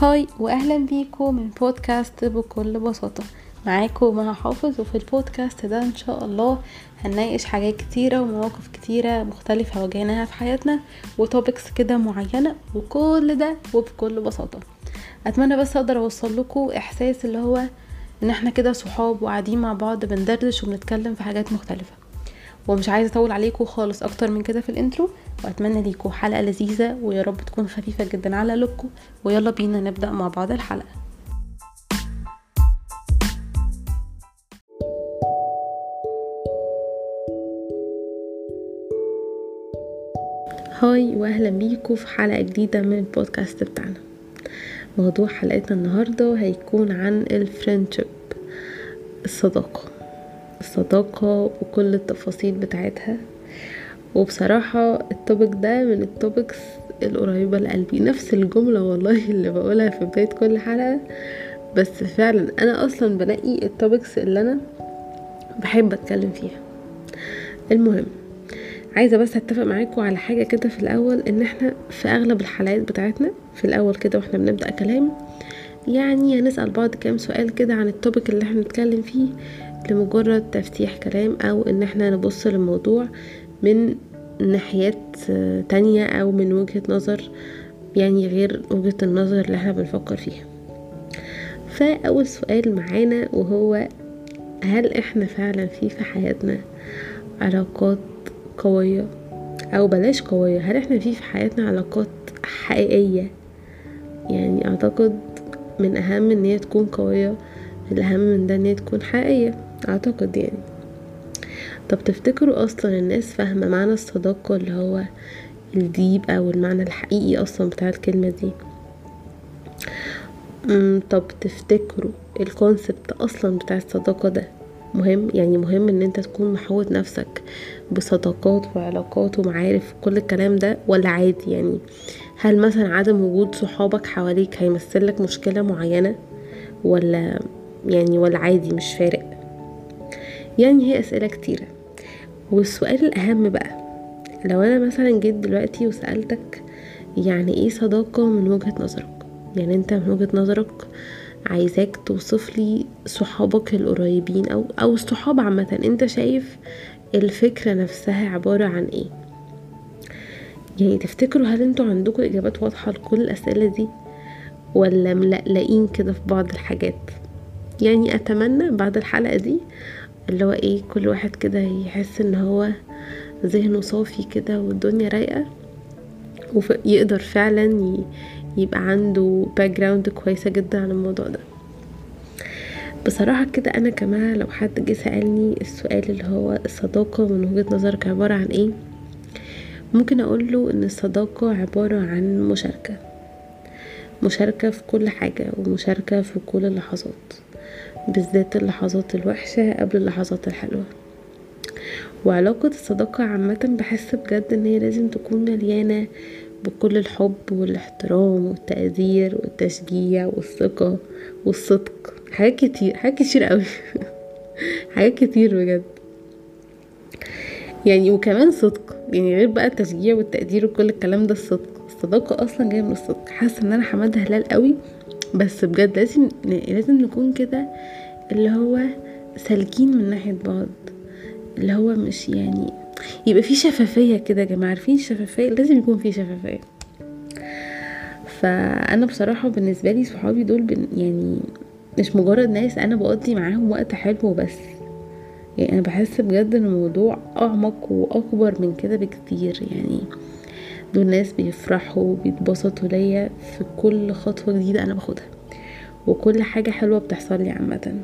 Hi واهلا بيكم من بودكاست بكل بساطة. معاكم مها حافظ وفي البودكاست ده إن شاء الله هنناقش حاجات كتيرة ومواقف كتيرة مختلفة واجهناها في حياتنا و topics كده معينة وكل ده وبكل بساطة. أتمنى بس أقدر أوصل لكم إحساس اللي هو إن إحنا كده صحاب وقاعدين مع بعض بندردش وبنتكلم في حاجات مختلفة. ومش عايزة أطول عليكم خالص أكتر من كده في ال intro وأتمنى ليكم حلقة لذيذة ويا رب تكون خفيفة جدا على قلوبكم ويلا بينا نبدأ مع بعض الحلقة. هاي واهلا بيكم في حلقة جديدة من البودكاست بتاعنا. موضوع حلقتنا النهارده هيكون عن الفريندشيب الصداقة. الصداقة وكل التفاصيل بتاعتها. وبصراحة ال topic ده من ال topics القريبة لقلبي. نفس الجملة والله اللي بقولها في بداية كل حلقة. بس فعلا أنا أصلا بلاقي ال topics اللي أنا بحب أتكلم فيها. المهم عايزة بس أتفق معاكم على حاجة كده في الأول إن إحنا في أغلب الحلقات بتاعتنا في الأول كده وإحنا بنبدأ كلام يعني هنسأل بعض كام سؤال كده عن التوبك اللي إحنا نتكلم فيه لمجرد تفتيح كلام أو إن إحنا نبص للموضوع من ناحيات تانية أو من وجهة نظر يعني غير وجهة النظر اللي إحنا بنفكر فيها. فأول سؤال معانا وهو هل إحنا فعلا في في حياتنا علاقات قوية؟ أو بلاش قوية هل إحنا في في حياتنا علاقات حقيقية؟ يعني أعتقد من أهم إن هي تكون قوية الأهم من ده إن هي تكون حقيقية أعتقد يعني. طب تفتكروا أصلا الناس فاهمة معنى الصداقة اللي هو الديب أو المعنى الحقيقي أصلا بتاع الكلمة دي؟ طب تفتكروا الكونسبت أصلا بتاع الصداقة ده مهم؟ يعني مهم إن أنت تكون محوط نفسك بصداقات وعلاقات ومعارف كل الكلام ده ولا عادي؟ يعني هل مثلا عدم وجود صحابك حواليك هيمثل لك مشكلة معينة ولا يعني ولا عادي مش فارق؟ يعني هي أسئلة كتيرة. والسؤال الأهم بقى لو أنا مثلا جيت دلوقتي وسألتك يعني إيه صداقة من وجهة نظرك؟ يعني أنت من وجهة نظرك عايزاك توصف لي صحابك القريبين أو أو الصحاب عامة أنت شايف الفكرة نفسها عبارة عن إيه؟ يعني تفتكروا هل أنتوا عندكم إجابات واضحة لكل الأسئلة دي؟ ولا ملقلقين كده في بعض الحاجات؟ يعني أتمنى بعد الحلقة دي اللي هو إيه كل واحد كده يحس إن هو ذهنه صافي كده والدنيا رايقة ويقدر فعلا يبقى عنده background كويسة جدا عن الموضوع ده. بصراحة كده أنا كمان لو حد جه سألني السؤال اللي هو الصداقة من وجهة نظرك عبارة عن إيه ممكن اقوله إن الصداقة عبارة عن مشاركة. مشاركة في كل حاجة ومشاركة في كل اللحظات. بالذات اللحظات الوحشة قبل اللحظات الحلوة. وعلاقة الصداقة عامة بحس بجد إن هي لازم تكون مليانة بكل الحب والاحترام والتقدير والتشجيع والثقة والصدق. حاجات كتير حاجات كتير قوي. حاجات كتير بجد. يعني وكمان صدق. يعني غير بقى التشجيع والتقدير وكل الكلام ده الصدق. الصداقة أصلا جاية من الصدق. حاسة إن أنا حمادة هلال قوي بس بجد لازم لازم نكون كده اللي هو سالكين من ناحية بعض. اللي هو مش يعني يبقى في شفافية كده يا جماعة عارفين الشفافية لازم يكون في شفافية. فأنا بصراحة بالنسبة لي صحابي دول بن يعني مش مجرد ناس أنا بقضي معاهم وقت حلو بس يعني أنا بحس بجد إن الموضوع أعمق وأكبر من كده بكتير يعني دول ناس بيفرحوا وبيتبسطوا ليا في كل خطوة جديدة أنا باخدها. وكل حاجة حلوة بتحصل لي عامة.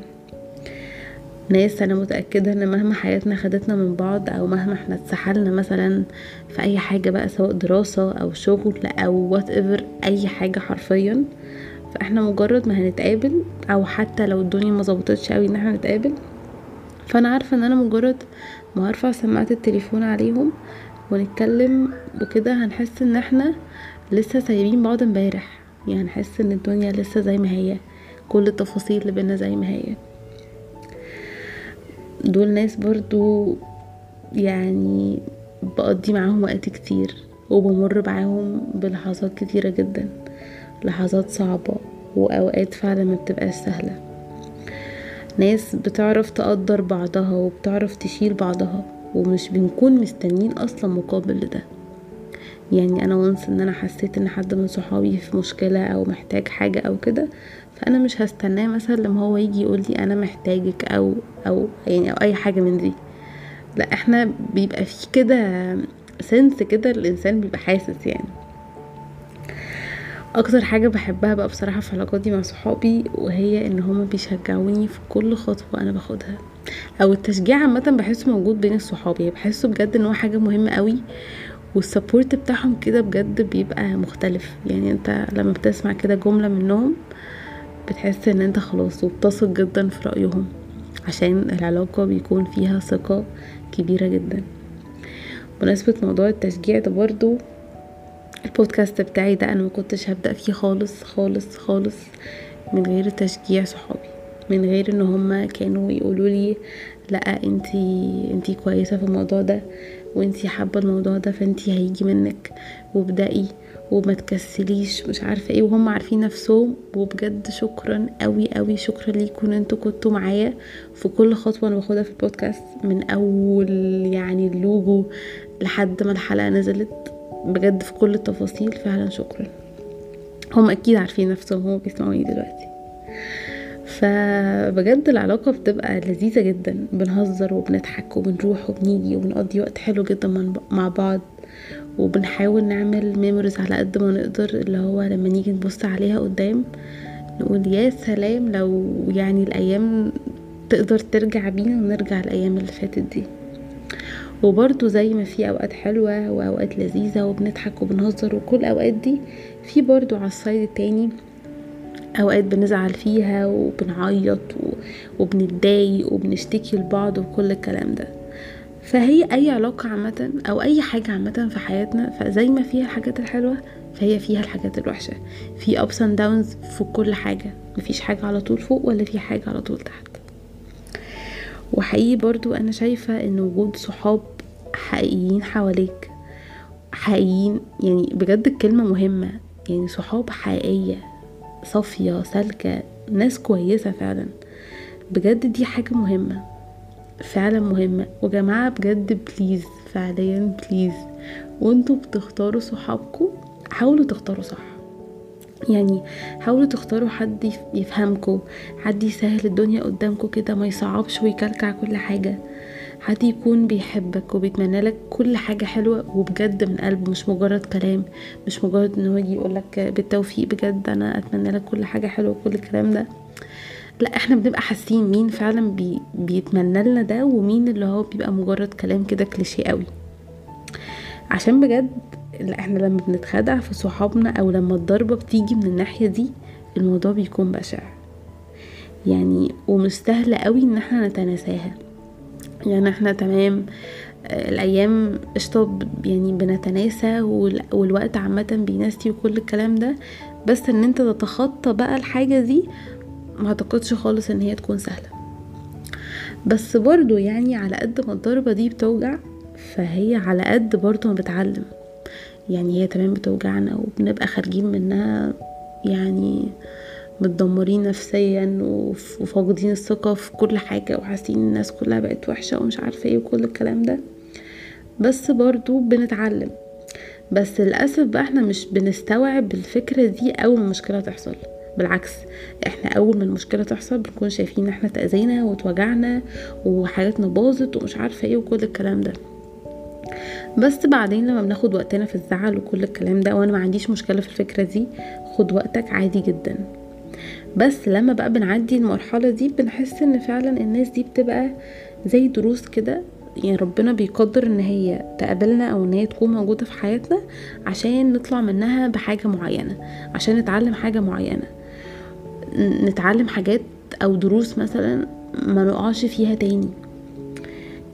ناس أنا متأكدة إن مهما حياتنا خدتنا من بعض أو مهما إحنا اتسحلنا مثلا في أي حاجة بقى سواء دراسة أو شغل أو whatever أي حاجة حرفيا فإحنا مجرد ما هنتقابل أو حتى لو الدنيا ما ظبطتش قوي إن إحنا نتقابل فأنا عارفة إن أنا مجرد ما هرفع سماعة التليفون عليهم ونتكلم وكده هنحس إن إحنا لسه سايبين بعض إمبارح. يعني هنحس إن الدنيا لسه زي ما هي كل التفاصيل اللي بينا زي ما هي. دول ناس برضو يعني بقضي معاهم وقت كتير وبمر معاهم بلحظات كتيرة جدا لحظات صعبة وأوقات فعلا ما بتبقاش سهلة. ناس بتعرف تقدر بعضها وبتعرف تشيل بعضها. ومش بنكون مستنين أصلا مقابل لده يعني أنا وانس إن أنا حسيت إن حد من صحابي في مشكلة أو محتاج حاجة أو كده فأنا مش هستناه مثلا لما هو يجي يقول لي أنا محتاجك أو أو يعني أو أي حاجة من دي. لا إحنا بيبقى في كده sense كده الإنسان بيبقى حاسس يعني. أكتر حاجة بحبها بقى بصراحة في علاقاتي مع صحابي وهي إن هما بيشجعوني في كل خطوة أنا باخدها. أو التشجيع عامة بحسه موجود بين الصحاب يعني بحسه بجد إن هو حاجة مهمة قوي وال support بتاعهم كده بجد بيبقى مختلف. يعني أنت لما بتسمع كده جملة منهم بتحس إن أنت خلاص وبتثق جدا في رأيهم عشان العلاقة بيكون فيها ثقة كبيرة جدا. بمناسبة موضوع التشجيع ده برضو البودكاست بتاعي ده أنا ما كنتش هبدأ فيه خالص خالص خالص من غير تشجيع صحابي. من غير إن هما كانوا يقولوا لي لأ أنتي أنتي كويسة في الموضوع ده وأنتي حابة الموضوع ده فأنتي هيجي منك وابدأي وما تكسليش مش عارفة إيه وهم عارفين نفسهم. وبجد شكرا قوي قوي شكرا ليكم إن أنتوا كنتوا معايا في كل خطوة أنا باخدها في البودكاست من أول يعني اللوجو لحد ما الحلقة نزلت. بجد في كل التفاصيل فعلا شكرا. هم أكيد عارفين نفسهم هم بيسمعوني دلوقتي. فبجد العلاقة بتبقى لذيذة جدا. بنهزر وبنضحك وبنروح وبنيجي وبنقضي وقت حلو جدا مع بعض. وبنحاول نعمل ميموريز على قد ما نقدر اللي هو لما نيجي نبص عليها قدام نقول يا سلام لو يعني الأيام تقدر ترجع بينا ونرجع الأيام اللي فاتت دي. وبرضو زي ما في أوقات حلوة وأوقات لذيذة وبنضحك وبنهزر وكل أوقات دي في برضو على الصيد التاني أوقات بنزعل فيها وبنعيط وبنتضايق وبنشتكي لبعض وكل الكلام ده. فهي أي علاقة عامة أو أي حاجة عامة في حياتنا فزي ما فيها الحاجات الحلوة فهي فيها الحاجات الوحشة. في ups and downs في كل حاجة. مفيش حاجة على طول فوق ولا في حاجة على طول تحت. وحقيقي برضو أنا شايفة إن وجود صحاب حقيقيين حواليك حقيقيين يعني بجد الكلمة مهمة. يعني صحاب حقيقية. صافية سالكة ناس كويسة فعلا. بجد دي حاجة مهمة فعلا مهمة. ويا جماعة بجد please فعليا please وانتوا بتختاروا صحابكم حاولوا تختاروا صح. يعني حاولوا تختاروا حد يفهمكم حد يسهل الدنيا قدامكم كده ما يصعبش ويكلكع كل حاجة. حد يكون بيحبك وبيتمنى لك كل حاجة حلوة وبجد من قلبه مش مجرد كلام مش مجرد إن هو يجي يقولك بالتوفيق بجد أنا أتمنى لك كل حاجة حلوة وكل الكلام ده. لا إحنا بنبقى حاسين مين فعلا بي بيتمنى لنا ده ومين اللي هو بيبقى مجرد كلام كده كليشيه قوي. عشان بجد لا إحنا لما بنتخدع في صحابنا أو لما الضربة بتيجي من الناحية دي الموضوع بيكون بشع. يعني ومش سهل قوي إن إحنا نتناساها. يعني إحنا تمام. الأيام قشطه يعني بنتناسى والوقت عامة بيناسي وكل الكلام ده. بس إن أنت تتخطى بقى الحاجة دي ما أعتقدش خالص إن هي تكون سهلة. بس برضو يعني على قد ما الضربة دي بتوجع فهي على قد برضو ما بتعلم. يعني هي تمام بتوجعنا وبنبقى خارجين منها يعني متدمرين نفسيا وفاقدين الثقة في كل حاجة وحاسين الناس كلها بقت وحشة ومش عارفة إيه وكل الكلام ده. بس برضو بنتعلم. بس للأسف بقى إحنا مش بنستوعب الفكرة دي أول ما المشكلة تحصل. بالعكس إحنا أول ما المشكلة تحصل بنكون شايفين ان إحنا تأذينا واتوجعنا وحياتنا باظت ومش عارفة إيه وكل الكلام ده. بس بعدين لما بناخد وقتنا في الزعل وكل الكلام ده وأنا ما عنديش مشكلة في الفكرة دي خد وقتك عادي جدا. بس لما بقى بنعدي المرحلة دي بنحس إن فعلا الناس دي بتبقى زي دروس كده يعني ربنا بيقدر إن هي تقابلنا أو إن هي تكون موجودة في حياتنا عشان نطلع منها بحاجة معينة عشان نتعلم حاجة معينة. نتعلم حاجات أو دروس مثلا ما نقعش فيها تاني.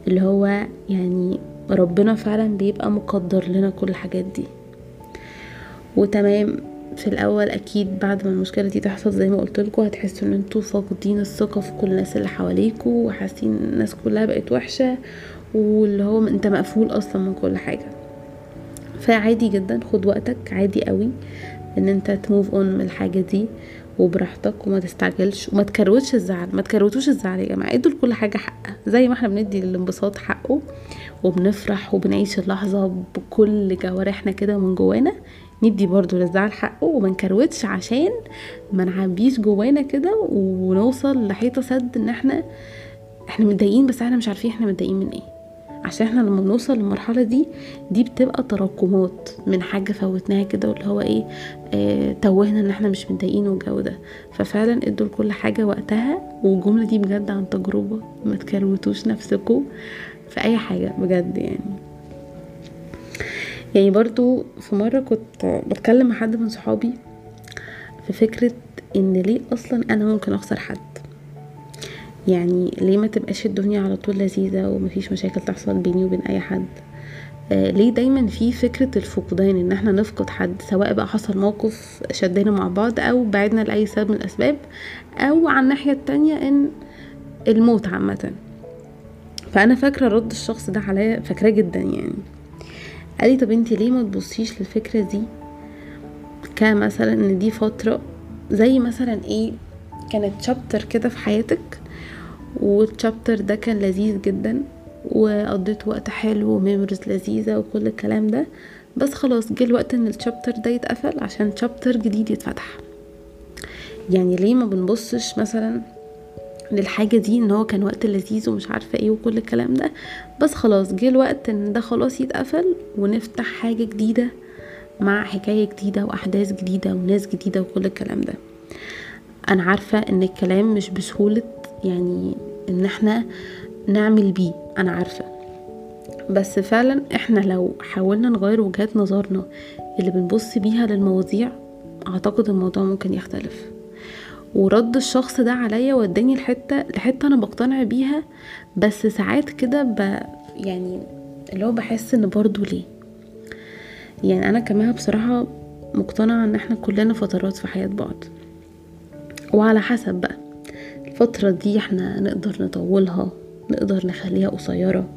اللي هو يعني ربنا فعلا بيبقى مقدر لنا كل الحاجات دي. وتمام. في الأول أكيد بعد ما المشكلة دي تحصل زي ما قلت لكم هتحسوا إن أنتوا فاقدين الثقة في كل الناس اللي حواليكوا وحاسين الناس كلها بقت وحشة واللي هو أنت مقفول أصلا من كل حاجة. فعادي جدا خد وقتك عادي قوي إن أنت ت move on من الحاجة دي وبراحتك وما تستعجلش وما تكروتش الزعل. ما تكروتوش الزعل يا جماعة ادوا لكل حاجة حقها. زي ما إحنا بندي للانبساط حقه وبنفرح وبنعيش اللحظة بكل جوارحنا كده من جوانا ندي برضو للزعل حقه وما نكروتش عشان ما نعبيش جوانا كده ونوصل لحيطة سد إن إحنا إحنا متضايقين بس إحنا مش عارفين إحنا متضايقين من إيه. عشان إحنا لما بنوصل للمرحلة دي دي بتبقى تراكمات من حاجة فوتناها كده واللي هو إيه آه توهنا إن إحنا مش متضايقين والجو ده. ففعلا ادوا لكل حاجة وقتها والجملة دي بجد عن تجربة ما تكروتوش نفسكم في أي حاجة بجد يعني. يعني برضو في مرة كنت بتكلم مع حد من صحابي في فكرة إن ليه أصلا أنا ممكن أخسر حد. يعني ليه ما تبقاش الدنيا على طول لذيذة ومفيش مشاكل تحصل بيني وبين أي حد؟ آه ليه دايما في فكرة الفقدان إن إحنا نفقد حد سواء بقى حصل موقف شدنا مع بعض أو بعدنا لأي سبب من الأسباب أو على الناحية التانية إن الموت عامة. فأنا فاكرة رد الشخص ده عليا فاكراه جدا يعني. قالي طب انتي ليه ما تبصيش للفكرة دي؟ كمثلا إن دي فترة زي مثلا إيه كانت شابتر كده في حياتك والشابتر ده كان لذيذ جدا وقضيت وقت حلو وميموريز لذيذة وكل الكلام ده بس خلاص جه الوقت إن الشابتر ده يتقفل عشان شابتر جديد يتفتح. يعني ليه ما بنبصش مثلا للحاجة دي إن هو كان وقت لذيذ ومش عارفة إيه وكل الكلام ده. بس خلاص جه الوقت إن ده خلاص يتقفل ونفتح حاجة جديدة مع حكاية جديدة وأحداث جديدة وناس جديدة وكل الكلام ده. أنا عارفة إن الكلام مش بسهولة يعني إن إحنا نعمل بيه أنا عارفة. بس فعلا إحنا لو حاولنا نغير وجهات نظرنا اللي بنبص بيها للمواضيع أعتقد الموضوع ممكن يختلف. ورد الشخص ده عليا وداني لحته لحته أنا بقتنع بيها بس ساعات كده ب يعني اللي هو بحس إن برضو ليه؟ يعني أنا كمان بصراحة مقتنعة إن إحنا كلنا فترات في حياة بعض. وعلى حسب بقى الفترة دي إحنا نقدر نطولها نقدر نخليها قصيرة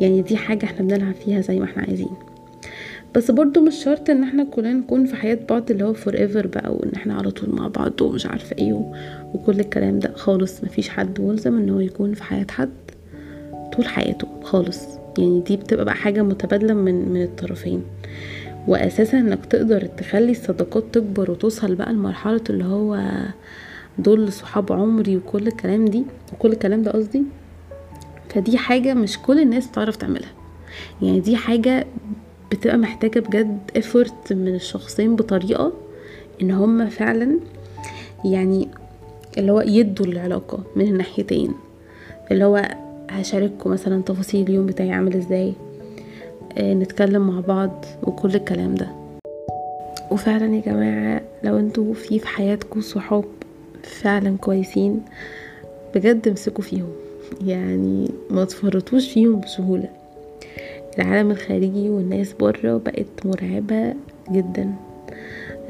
يعني دي حاجة إحنا بنلعب فيها زي ما إحنا عايزين. بس برضو مش شرط ان إحنا كلنا نكون في حياة بعض اللي هو forever بقى وان إحنا على طول مع بعض ومش عارفة إيه. وكل الكلام ده خالص مفيش حد ملزم ان هو يكون في حياة حد طول حياته خالص يعني دي بتبقى بقى حاجة متبادلة من من الطرفين وأساسا انك تقدر تخلي الصداقات تكبر وتوصل بقى لمرحلة اللي هو دول صحاب عمري وكل الكلام دي وكل الكلام ده قصدي فدي حاجة مش كل الناس بتعرف تعملها يعني دي حاجة بتبقى محتاجة بجد effort من الشخصين بطريقة إن هما فعلا يعني اللي هو يدوا العلاقة من الناحيتين. اللي هو هشارككم مثلا تفاصيل اليوم بتاعي عامل إزاي آه نتكلم مع بعض وكل الكلام ده. وفعلا يا جماعة لو أنتوا في في حياتكم صحاب فعلا كويسين بجد امسكوا فيهم. يعني ما تفرطوش فيهم بسهولة. العالم الخارجي والناس بره بقت مرعبة جدا.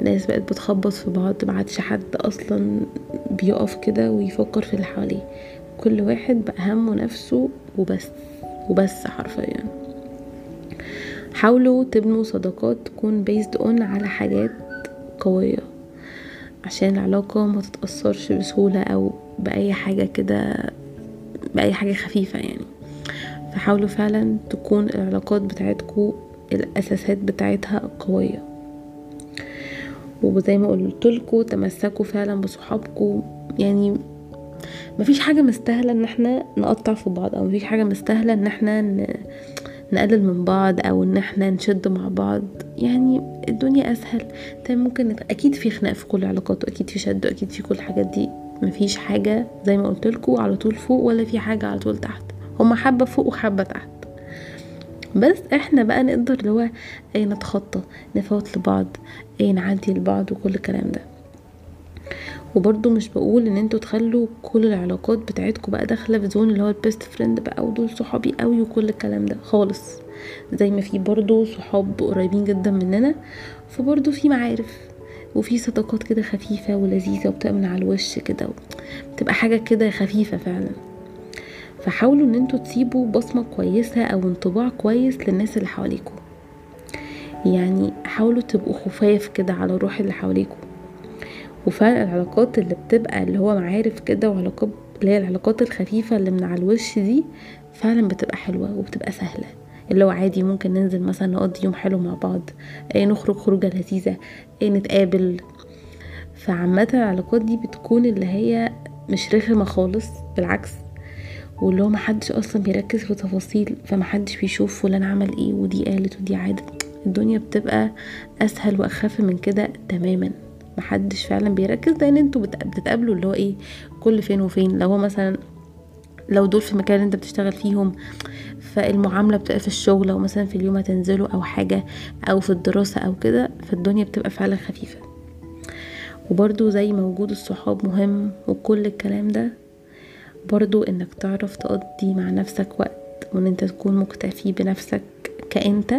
الناس بقت بتخبط في بعض معادش حد أصلا بيقف كده ويفكر في اللي حواليه. كل واحد بقى همه نفسه وبس وبس حرفيا. حاولوا تبنوا صداقات تكون based on على حاجات قوية عشان العلاقة ما تتأثرش بسهولة أو بأي حاجة كده بأي حاجة خفيفة يعني. فحاولوا فعلا تكون العلاقات بتاعتكم الأساسات بتاعتها قوية وزي ما قلتلكوا تمسكوا فعلا بصحابكم يعني مفيش حاجة مستاهلة إن إحنا نقطع في بعض أو مفيش حاجة مستاهلة إن إحنا. نقلل من بعض أو إن إحنا نشد مع بعض يعني الدنيا أسهل طيب ممكن. أكيد في خناق في كل العلاقات وأكيد في شد وأكيد في كل الحاجات دي مفيش حاجة زي ما قلتلكوا على طول فوق ولا في حاجة على طول تحت هما حبة فوق وحبة تحت. بس إحنا بقى نقدر اللي هو إيه نتخطى نفوت لبعض إيه نعدي لبعض وكل الكلام ده. وبرضو مش بقول إن أنتوا تخلوا كل العلاقات بتاعتكم بقى داخلة في zone اللي هو ال best friend بقى ودول صحابي قوي وكل الكلام ده خالص. زي ما في برضو صحاب قريبين جدا مننا فبرضو في معارف وفي صداقات كده خفيفة ولذيذة وبتبقى على الوش كده بتبقى حاجة كده خفيفة فعلا. فحاولوا إن أنتوا تسيبوا بصمة كويسة أو انطباع كويس للناس اللي حواليكوا. يعني حاولوا تبقوا خفاف كده على روح اللي حواليكوا. وفعلا العلاقات اللي بتبقى اللي هو معارف كده وعلاقات اللي هي العلاقات الخفيفة اللي من على الوش دي فعلا بتبقى حلوة وبتبقى سهلة. اللي هو عادي ممكن ننزل مثلا نقضي يوم حلو مع بعض إيه نخرج خروجة لذيذة إيه نتقابل. فعامة العلاقات دي بتكون اللي هي مش رخمة خالص بالعكس واللي هو محدش أصلا بيركز في تفاصيل فمحدش بيشوف فلان عمل إيه ودي قالت ودي عادت. الدنيا بتبقى أسهل وأخف من كده تماما. محدش فعلا بيركز لأن أنتوا بتتقابلوا اللي هو إيه كل فين وفين. لو هو مثلا لو دول في اللي انت بتشتغل فيهم فالمعاملة بتبقى في الشغل أو مثلا في اليوم هتنزلوا أو حاجة أو في الدراسة أو كده فالدنيا بتبقى فعلا خفيفة. وبرضو زي ما وجود الصحاب مهم وكل الكلام ده برضو إنك تعرف تقضي مع نفسك وقت وإن أنت تكون مكتفي بنفسك كأنت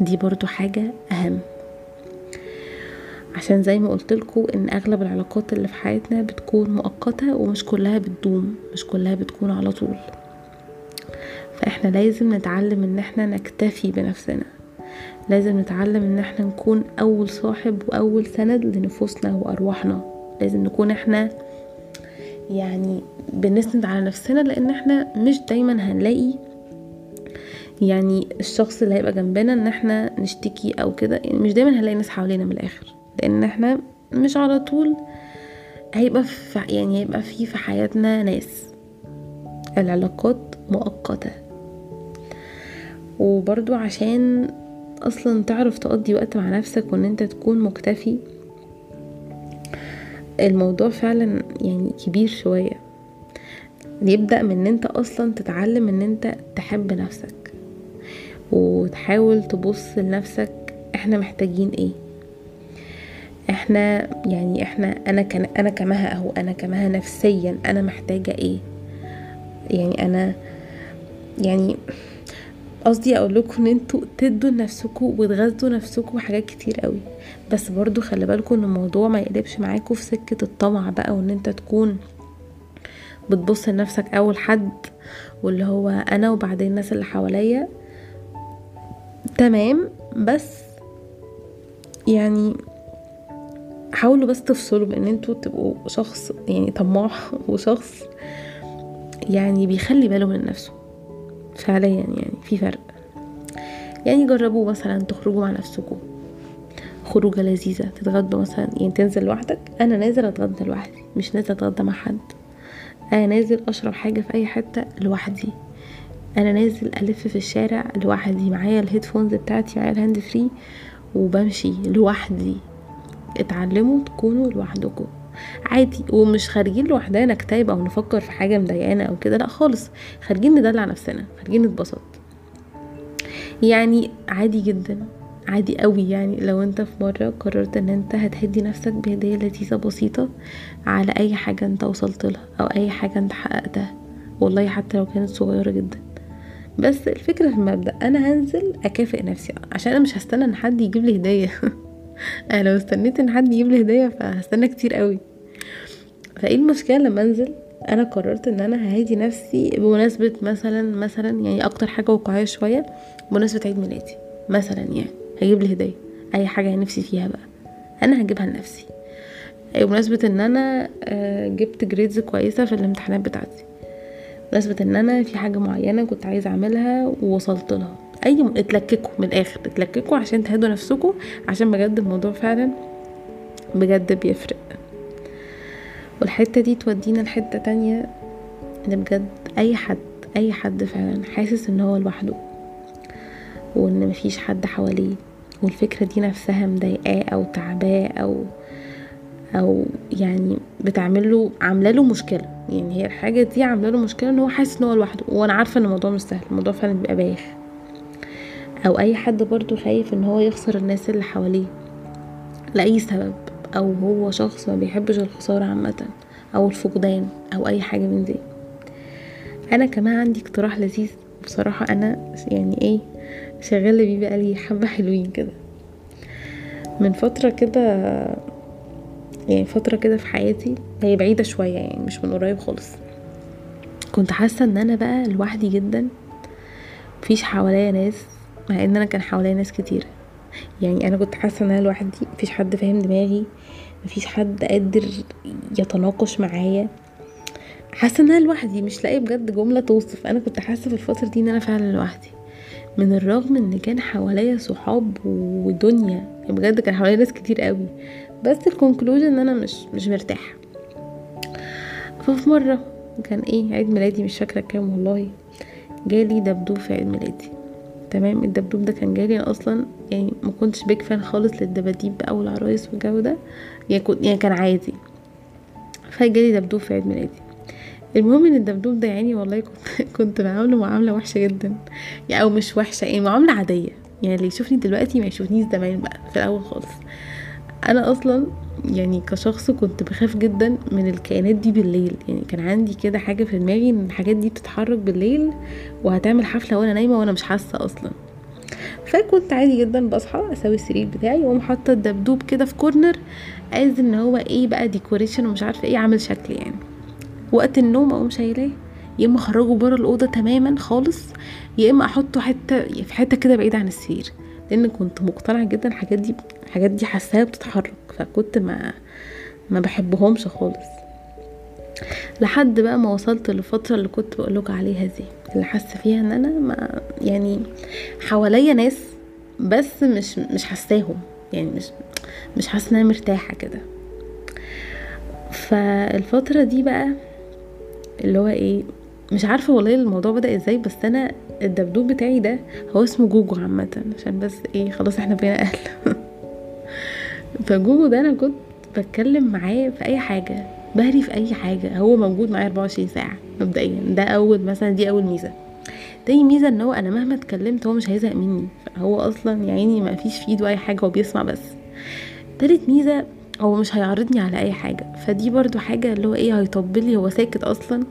دي برضو حاجة أهم. عشان زي ما قلتلكوا إن أغلب العلاقات اللي في حياتنا بتكون مؤقتة ومش كلها بتدوم مش كلها بتكون على طول. فإحنا لازم نتعلم إن إحنا نكتفي بنفسنا. لازم نتعلم إن إحنا نكون أول صاحب وأول سند لنفوسنا وأرواحنا. لازم نكون إحنا يعني بنسند على نفسنا لأن إحنا مش دايما هنلاقي يعني الشخص اللي هيبقى جنبنا إن إحنا نشتكي أو كده. يعني مش دايما هنلاقي ناس حوالينا من الآخر لأن إحنا مش على طول هيبقى في يعني هيبقى في في حياتنا ناس. العلاقات مؤقتة. وبرضو عشان أصلا تعرف تقضي وقت مع نفسك وإن أنت تكون مكتفي الموضوع فعلا يعني كبير شوية. يبدأ من إن أنت أصلا تتعلم إن أنت تحب نفسك وتحاول تبص لنفسك إحنا محتاجين إيه. إحنا يعني إحنا أنا كان أنا كمها أهو أنا كمها نفسيا أنا محتاجة إيه. يعني أنا يعني قصدي أقول لكم إن أنتوا تدوا لنفسكم وتغذوا نفسكم حاجات كتير قوي. بس برضو خلي بالكم إن الموضوع ما يقلبش معاكم في سكة الطمع بقى وإن انت تكون بتبص لنفسك أول حد واللي هو أنا وبعدين الناس اللي حواليا. تمام بس يعني حاولوا بس تفصلوا بإن أنتوا تبقوا شخص يعني طماع وشخص يعني بيخلي باله من نفسه. فعليا يعني في فرق. يعني جربوا مثلا تخرجوا مع نفسكم. خروجة لذيذة تتغدوا مثلا يعني تنزل لوحدك. أنا نازل أتغدى لوحدي مش نازل أتغدى مع حد. أنا نازل أشرب حاجة في أي حتة لوحدي. أنا نازل ألف في الشارع لوحدي. معايا ال headphones بتاعتي معايا ال hand free وبمشي لوحدي. اتعلموا تكونوا لوحدكم. عادي. ومش خارجين لوحدنا نكتئب أو نفكر في حاجة مضايقانا أو كده لا خالص. خارجين ندلع نفسنا خارجين نتبسط. يعني عادي جدا عادي قوي. يعني لو أنت في مرة قررت إن أنت هتهدي نفسك بهدية لذيذة بسيطة على أي حاجة أنت وصلت لها أو أي حاجة أنت حققتها. والله حتى لو كانت صغيرة جدا. بس الفكرة في المبدأ أنا هنزل أكافئ نفسي. عشان أنا مش هستنى إن حد يجيب لي هدية. أنا لو استنيت إن حد يجيب لي هدية فهستنى كتير قوي. فايه المشكلة لما انزل؟ أنا قررت ان أنا ههدي نفسي بمناسبة مثلا مثلا يعني أكتر حاجة واقعية شوية بمناسبه عيد ميلادي. مثلا يعني هجيب لي هدية اي حاجة نفسي فيها بقى. أنا هجيبها لنفسي. بمناسبة ان أنا جبت جريدز كويسة في الامتحانات بتاعتي. بمناسبة ان أنا في حاجة معينة كنت عايزه اعملها ووصلت لها. اي م... اتلككوا من الآخر اتلككوا عشان تهدوا نفسكم عشان بجد الموضوع فعلا بجد بيفرق. والحتة دي تودينا لحتة تانية إن بجد أي حد أي حد فعلا حاسس إن هو لوحده وإن مفيش حد حواليه والفكرة دي نفسها مضايقاه أو تعباه أو أو يعني بتعمله عاملة له مشكلة. يعني هي الحاجة دي عاملة له مشكلة إن هو حاسس إن هو لوحده وأنا عارفة إن الموضوع مش سهل الموضوع فعلا بيبقى بايخ. أو أي حد برضو خايف إن هو يخسر الناس اللي حواليه لأي سبب. أو هو شخص ما بيحبش الخسارة عامة أو الفقدان أو أي حاجة من دي. أنا كمان عندي اقتراح لذيذ بصراحة. أنا يعني إيه شغاله بيه بقالي حبة حلوين كده. من فترة كده يعني فترة كده في حياتي هي بعيدة شوية يعني مش من قريب خالص. كنت حاسة إن أنا بقى لوحدي جدا مفيش حواليا ناس مع إن أنا كان حواليا ناس كتير. يعني أنا كنت حاسة إن أنا لوحدي مفيش حد فاهم دماغي مفيش حد قادر يتناقش معايا. حاسة إن أنا لوحدي مش لاقي بجد جملة توصف. أنا كنت حاسة في الفترة دي إن أنا فعلا لوحدي. من الرغم إن كان حواليا صحاب ودنيا بجد كان حواليا ناس كتير قوي. بس الكونكلوجن إن أنا مش مش مرتاحة. ففي مرة كان إيه عيد ميلادي مش فاكرة كام والله جالي دبدوب في عيد ميلادي. تمام الدبدوب ده كان جالي أصلا يعني ما كنتش بيك فان خالص للدباديب بقى والعرايس والجو ده يعني, يعني كان عادي. فجالي دبدوب في عيد ميلادي. المهم إن الدبدوب ده يعني والله كنت كنت بعامله معاملة وحشة جدا. يعني أو مش وحشة يعني معاملة عادية. يعني اللي يشوفني دلوقتي ما يشوفنيش زمان بقى في الأول خالص. أنا أصلا يعني كشخص كنت بخاف جدا من الكائنات دي بالليل. يعني كان عندي كده حاجة في دماغي إن الحاجات دي بتتحرك بالليل وهتعمل حفلة وأنا نايمة وأنا مش حاسة أصلا. فكنت عادي جدا بصحى أسوي السرير بتاعي وأقوم حاطة الدبدوب كده في corner على إن هو إيه بقى decoration ومش عارفة إيه عامل شكل يعني. وقت النوم أقوم شايلاه يا إما أخرجه بره الأوضة تماما خالص يا إما أحطه حتة في حتة كده بعيد عن السرير. لأن كنت مقتنعة جدا الحاجات دي الحاجات دي حاساها بتتحرك فكنت ما ما بحبهمش خالص. لحد بقى ما وصلت للفترة اللي كنت بقولك عليها دي اللي حاسة فيها إن أنا ما يعني حواليا ناس بس مش مش حاساهم يعني مش مش حاسة إن أنا مرتاحة كده. فالفترة دي بقى اللي هو إيه مش عارفة والله الموضوع بدأ إزاي بس أنا الدبدوب بتاعي ده هو اسمه جوجو عامة عشان بس إيه خلاص إحنا بقينا أهل. فجوجو ده أنا كنت بتكلم معاه في أي حاجة بهري في أي حاجة هو موجود معايا 24 ساعة مبدئيا ده أول مثلا دي أول ميزة. تاني ميزة إن هو أنا مهما اتكلمت هو مش هيزهق مني هو أصلا يا عيني ما فيش في إيده أي حاجة هو بيسمع بس. تالت ميزة هو مش هيعرضني على أي حاجة فدي برضو حاجة اللي هو إيه هيطبل لي هو ساكت أصلا.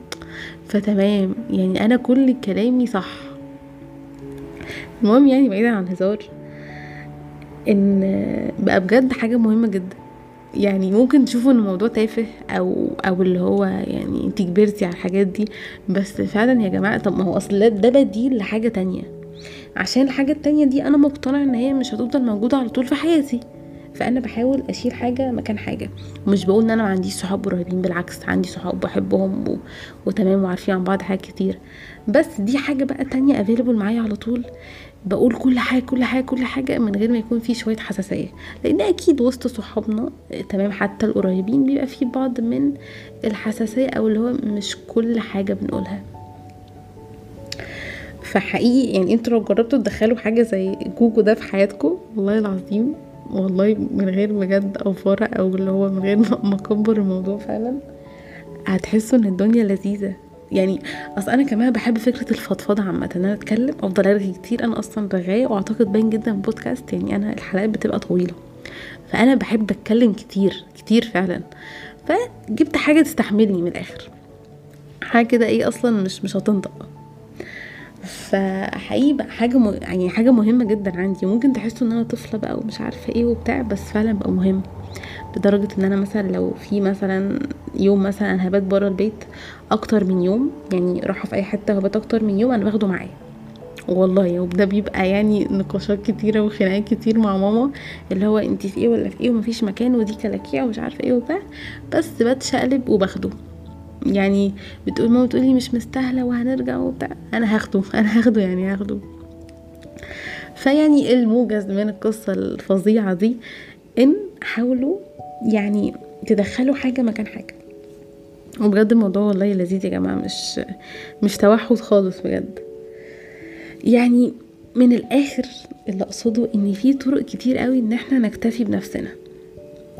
فتمام. يعني أنا كل كلامي صح. المهم يعني بعيدا عن الهزار إن بقى بجد حاجة مهمة جدا. يعني ممكن تشوفوا إن الموضوع تافه أو أو اللي هو يعني انت كبرتي على الحاجات دي بس فعلا يا جماعة طب ما هو أصل ده بديل لحاجة تانية. عشان الحاجة التانية دي أنا مقتنعه إن هي مش هتفضل موجودة على طول في حياتي. فأنا بحاول أشيل حاجة مكان حاجة. ومش بقول إن أنا ما عنديش صحاب قريبين بالعكس عندي صحاب بحبهم و... وتمام وعارفين عن بعض حاجات كتير. بس دي حاجة بقى تانية افيلبل معايا على طول. بقول كل حاجة كل حاجة كل حاجة من غير ما يكون في شوية حساسية. لأن أكيد وسط صحابنا تمام حتى القريبين بيبقى في بعض من الحساسية أو اللي هو مش كل حاجة بنقولها. فحقيقي يعني أنتوا لو جربتوا تدخلوا حاجة زي جوجو ده في حياتكم والله العظيم والله من غير بجد افوره أو اللي هو من غير ما أكبر الموضوع فعلا. هتحسوا إن الدنيا لذيذة. يعني أصل أنا كمان بحب فكرة الفضفضة عامة. ان أنا اتكلم أفضل أرغي كتير. أنا أصلا رغاية وأعتقد باين جدا بودكاست. يعني أنا الحلقات بتبقى طويلة. فأنا بحب أتكلم كتير كتير فعلا. فجبت حاجة تستحملني من الآخر. حاجة كده إيه أصلا مش مش هتنطق. فحقيقي بقى حاجة م... يعني حاجة مهمة جدا عندي. ممكن تحسوا إن أنا طفلة بقى ومش عارفة إيه وبتاع بس فعلا بقى مهم. لدرجة إن أنا مثلا لو في مثلا يوم مثلا هبات بره البيت أكتر من يوم يعني راحه في أي حتة هبات أكتر من يوم أنا باخده معايا. والله وده بيبقى يعني نقاشات كتيرة وخناقات كتير مع ماما اللي هو انت في إيه ولا في إيه ومفيش مكان ودي كلاكيع ومش عارفة إيه وبتاع بس بتشقلب وباخده. يعني بتقول ماما تقولي مش مستاهلة وهنرجع وبتاع. أنا هاخده أنا هاخده يعني هاخده. فيعني الموجز من القصة الفظيعة دي إن حاولوا يعني تدخلوا حاجة مكان حاجة. وبجد الموضوع والله لذيذ يا جماعة مش مش توحد خالص بجد. يعني من الآخر اللي أقصده إن في طرق كتير قوي إن إحنا نكتفي بنفسنا.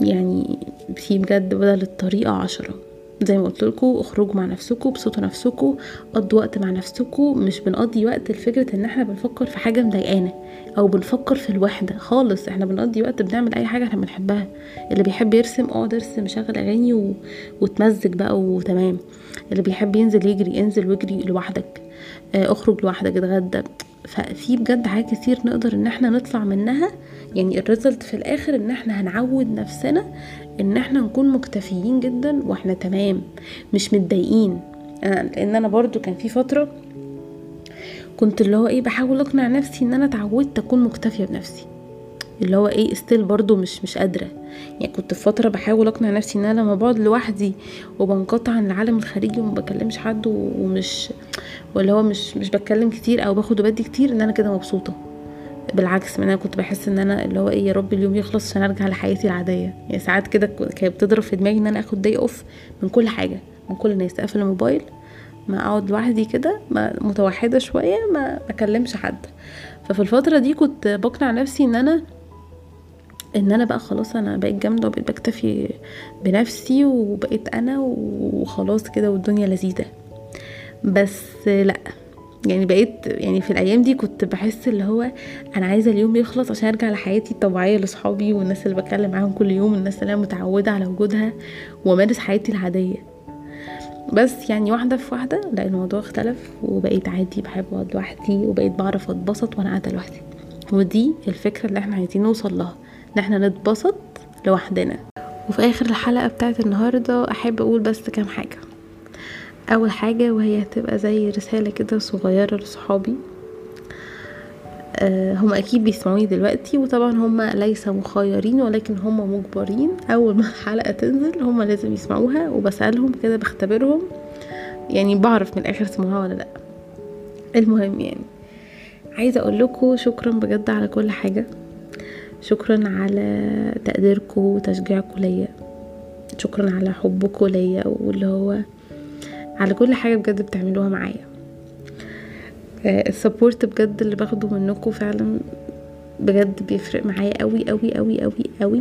يعني في بجد بدل الطريقة عشرة. زي ما قلت لكم اخرجوا مع نفسكم بصوتوا نفسكم قضوا وقت مع نفسكم. مش بنقضي وقت لفكرة إن إحنا بنفكر في حاجة مضايقانا أو بنفكر في الوحدة خالص. إحنا بنقضي وقت بنعمل أي حاجة إحنا بنحبها. اللي بيحب يرسم اقعد ارسم شغل أغاني و... وتمزج بقى وتمام. اللي بيحب ينزل يجري انزل واجري لوحدك. آه اخرج لوحدك اتغدى. ففي بجد حاجات كتير نقدر إن إحنا نطلع منها. يعني الريزلت في الآخر إن إحنا هنعود نفسنا إن إحنا نكون مكتفيين جدا وإحنا تمام مش متضايقين. لأن أنا برضو كان في فترة كنت اللي هو إيه بحاول أقنع نفسي إن أنا اتعودت أكون مكتفية بنفسي. اللي هو إيه still برضو مش مش قادرة. يعني كنت في فترة بحاول أقنع نفسي إن أنا لما بقعد لوحدي وبنقطع عن العالم الخارجي وما بكلمش حد ومش واللي هو مش مش بتكلم كتير أو باخد وبدي كتير إن أنا كده مبسوطة. بالعكس أنا كنت بحس إن أنا اللي هو إيه يا رب اليوم يخلص عشان أرجع لحياتي العادية. يعني ساعات كده كانت بتضرب في دماغي إن أنا آخد day off من كل حاجة من كل الناس أقفل الموبايل ما أقعد لوحدي كده متوحدة شوية ما أكلمش حد. ففي الفترة دي كنت بقنع نفسي إن أنا إن أنا بقى خلاص أنا بقيت جامدة وبقيت بكتفي بنفسي وبقيت أنا وخلاص كده والدنيا لذيذة. بس لأ. يعني بقيت يعني في الأيام دي كنت بحس اللي هو أنا عايزة اليوم يخلص عشان أرجع لحياتي الطبيعية لأصحابي والناس اللي بتكلم معاهم كل يوم الناس اللي أنا متعودة على وجودها وأمارس حياتي العادية. بس يعني واحدة في واحدة لا الموضوع اختلف وبقيت عادي بحب أقعد لوحدي وبقيت بعرف أتبسط وأنا قاعدة لوحدي. ودي الفكرة اللي إحنا عايزين نوصل لها إن إحنا نتبسط لوحدنا. وفي آخر الحلقة بتاعت النهارده أحب أقول بس كام حاجة. أول حاجة وهي هتبقى زي رسالة كده صغيرة لصحابي. أه هم أكيد بيسمعوني دلوقتي وطبعا هم ليس مخيرين ولكن هم مجبرين. أول ما الحلقة تنزل هم لازم يسمعوها وبسألهم كده بختبرهم. يعني بعرف من الآخر سمعوها ولا لأ. المهم يعني عايزة أقول لكم شكرا بجد على كل حاجة. شكرا على تقديركم وتشجيعكم ليا. شكرا على حبكم ليا واللي هو على كل حاجة بجد بتعملوها معايا. السبورت بجد اللي باخده منكم فعلا بجد بيفرق معايا قوي قوي قوي قوي قوي.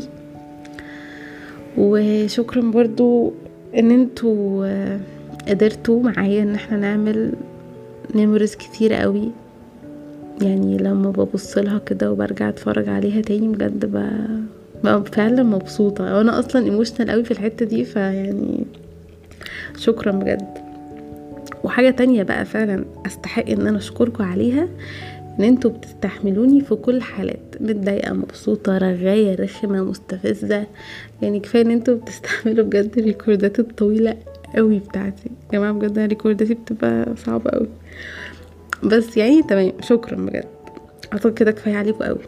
وشكرا برضو إن أنتوا قدرتوا معايا إن إحنا نعمل memories كتير قوي. يعني لما ببص لها كده وبرجع أتفرج عليها تاني بجد بقى فعلا مبسوطة. وأنا أصلا emotional قوي في الحتة دي فيعني شكرا بجد. وحاجه تانية بقى فعلا أستحق إن أنا أشكركم عليها إن أنتوا بتستحملوني في كل حالات متضايقة مبسوطة رغاية رخمة مستفزة. يعني كفاية إن أنتوا بتستحملوا بجد الريكوردات الطويلة قوي بتاعتي. يا جماعة بجد ريكورداتي بتبقى صعبة قوي بس يعني تمام شكرا بجد. أعتقد كده كفاية عليكم قوي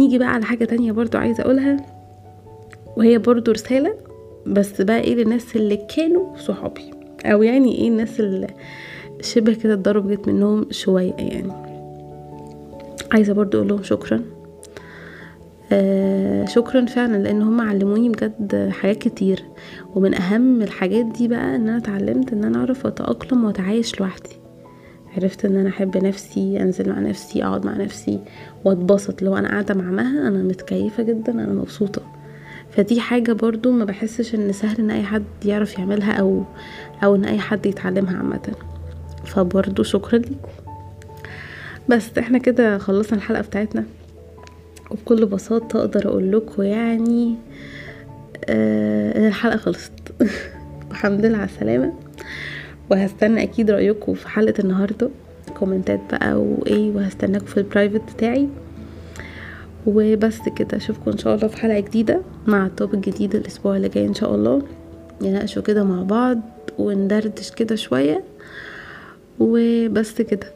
نيجي بقى على حاجة تانية برضو عايزة أقولها وهي برضو رسالة بس بقى إيه للناس اللي كانوا صحابي. أو يعني إيه الناس اللي شبه كده اتضربت منهم شوية يعني. عايزة برضو أقول لهم شكرا. آه شكرا فعلا لأن هم علموني بجد حاجات كتير. ومن أهم الحاجات دي بقى إن أنا اتعلمت إن أنا أعرف أتأقلم وأتعايش لوحدي. عرفت إن أنا أحب نفسي أنزل مع نفسي أقعد مع نفسي وأتبسط. لو أنا قاعدة مع مها أنا متكيفة جدا أنا مبسوطة. فدي حاجة برضو ما بحسش إن سهل إن أي حد يعرف يعملها أو أو إن أي حد يتعلمها عامة. فبرضو شكرا لكم بس إحنا كده خلصنا الحلقة بتاعتنا. وبكل بساطة أقدر أقول لكم يعني آه الحلقة خلصت. الحمد لله على السلامة. وهستنى أكيد رأيكم في حلقة النهارده. كومنتات بقى وإيه وهستناكم في ال private بتاعي. وبس كده. أشوفكم إن شاء الله في حلقة جديدة مع ال topic جديد الأسبوع اللي جاي إن شاء الله. نناقشوا كده مع بعض وندردش كده شوية. وبس كده.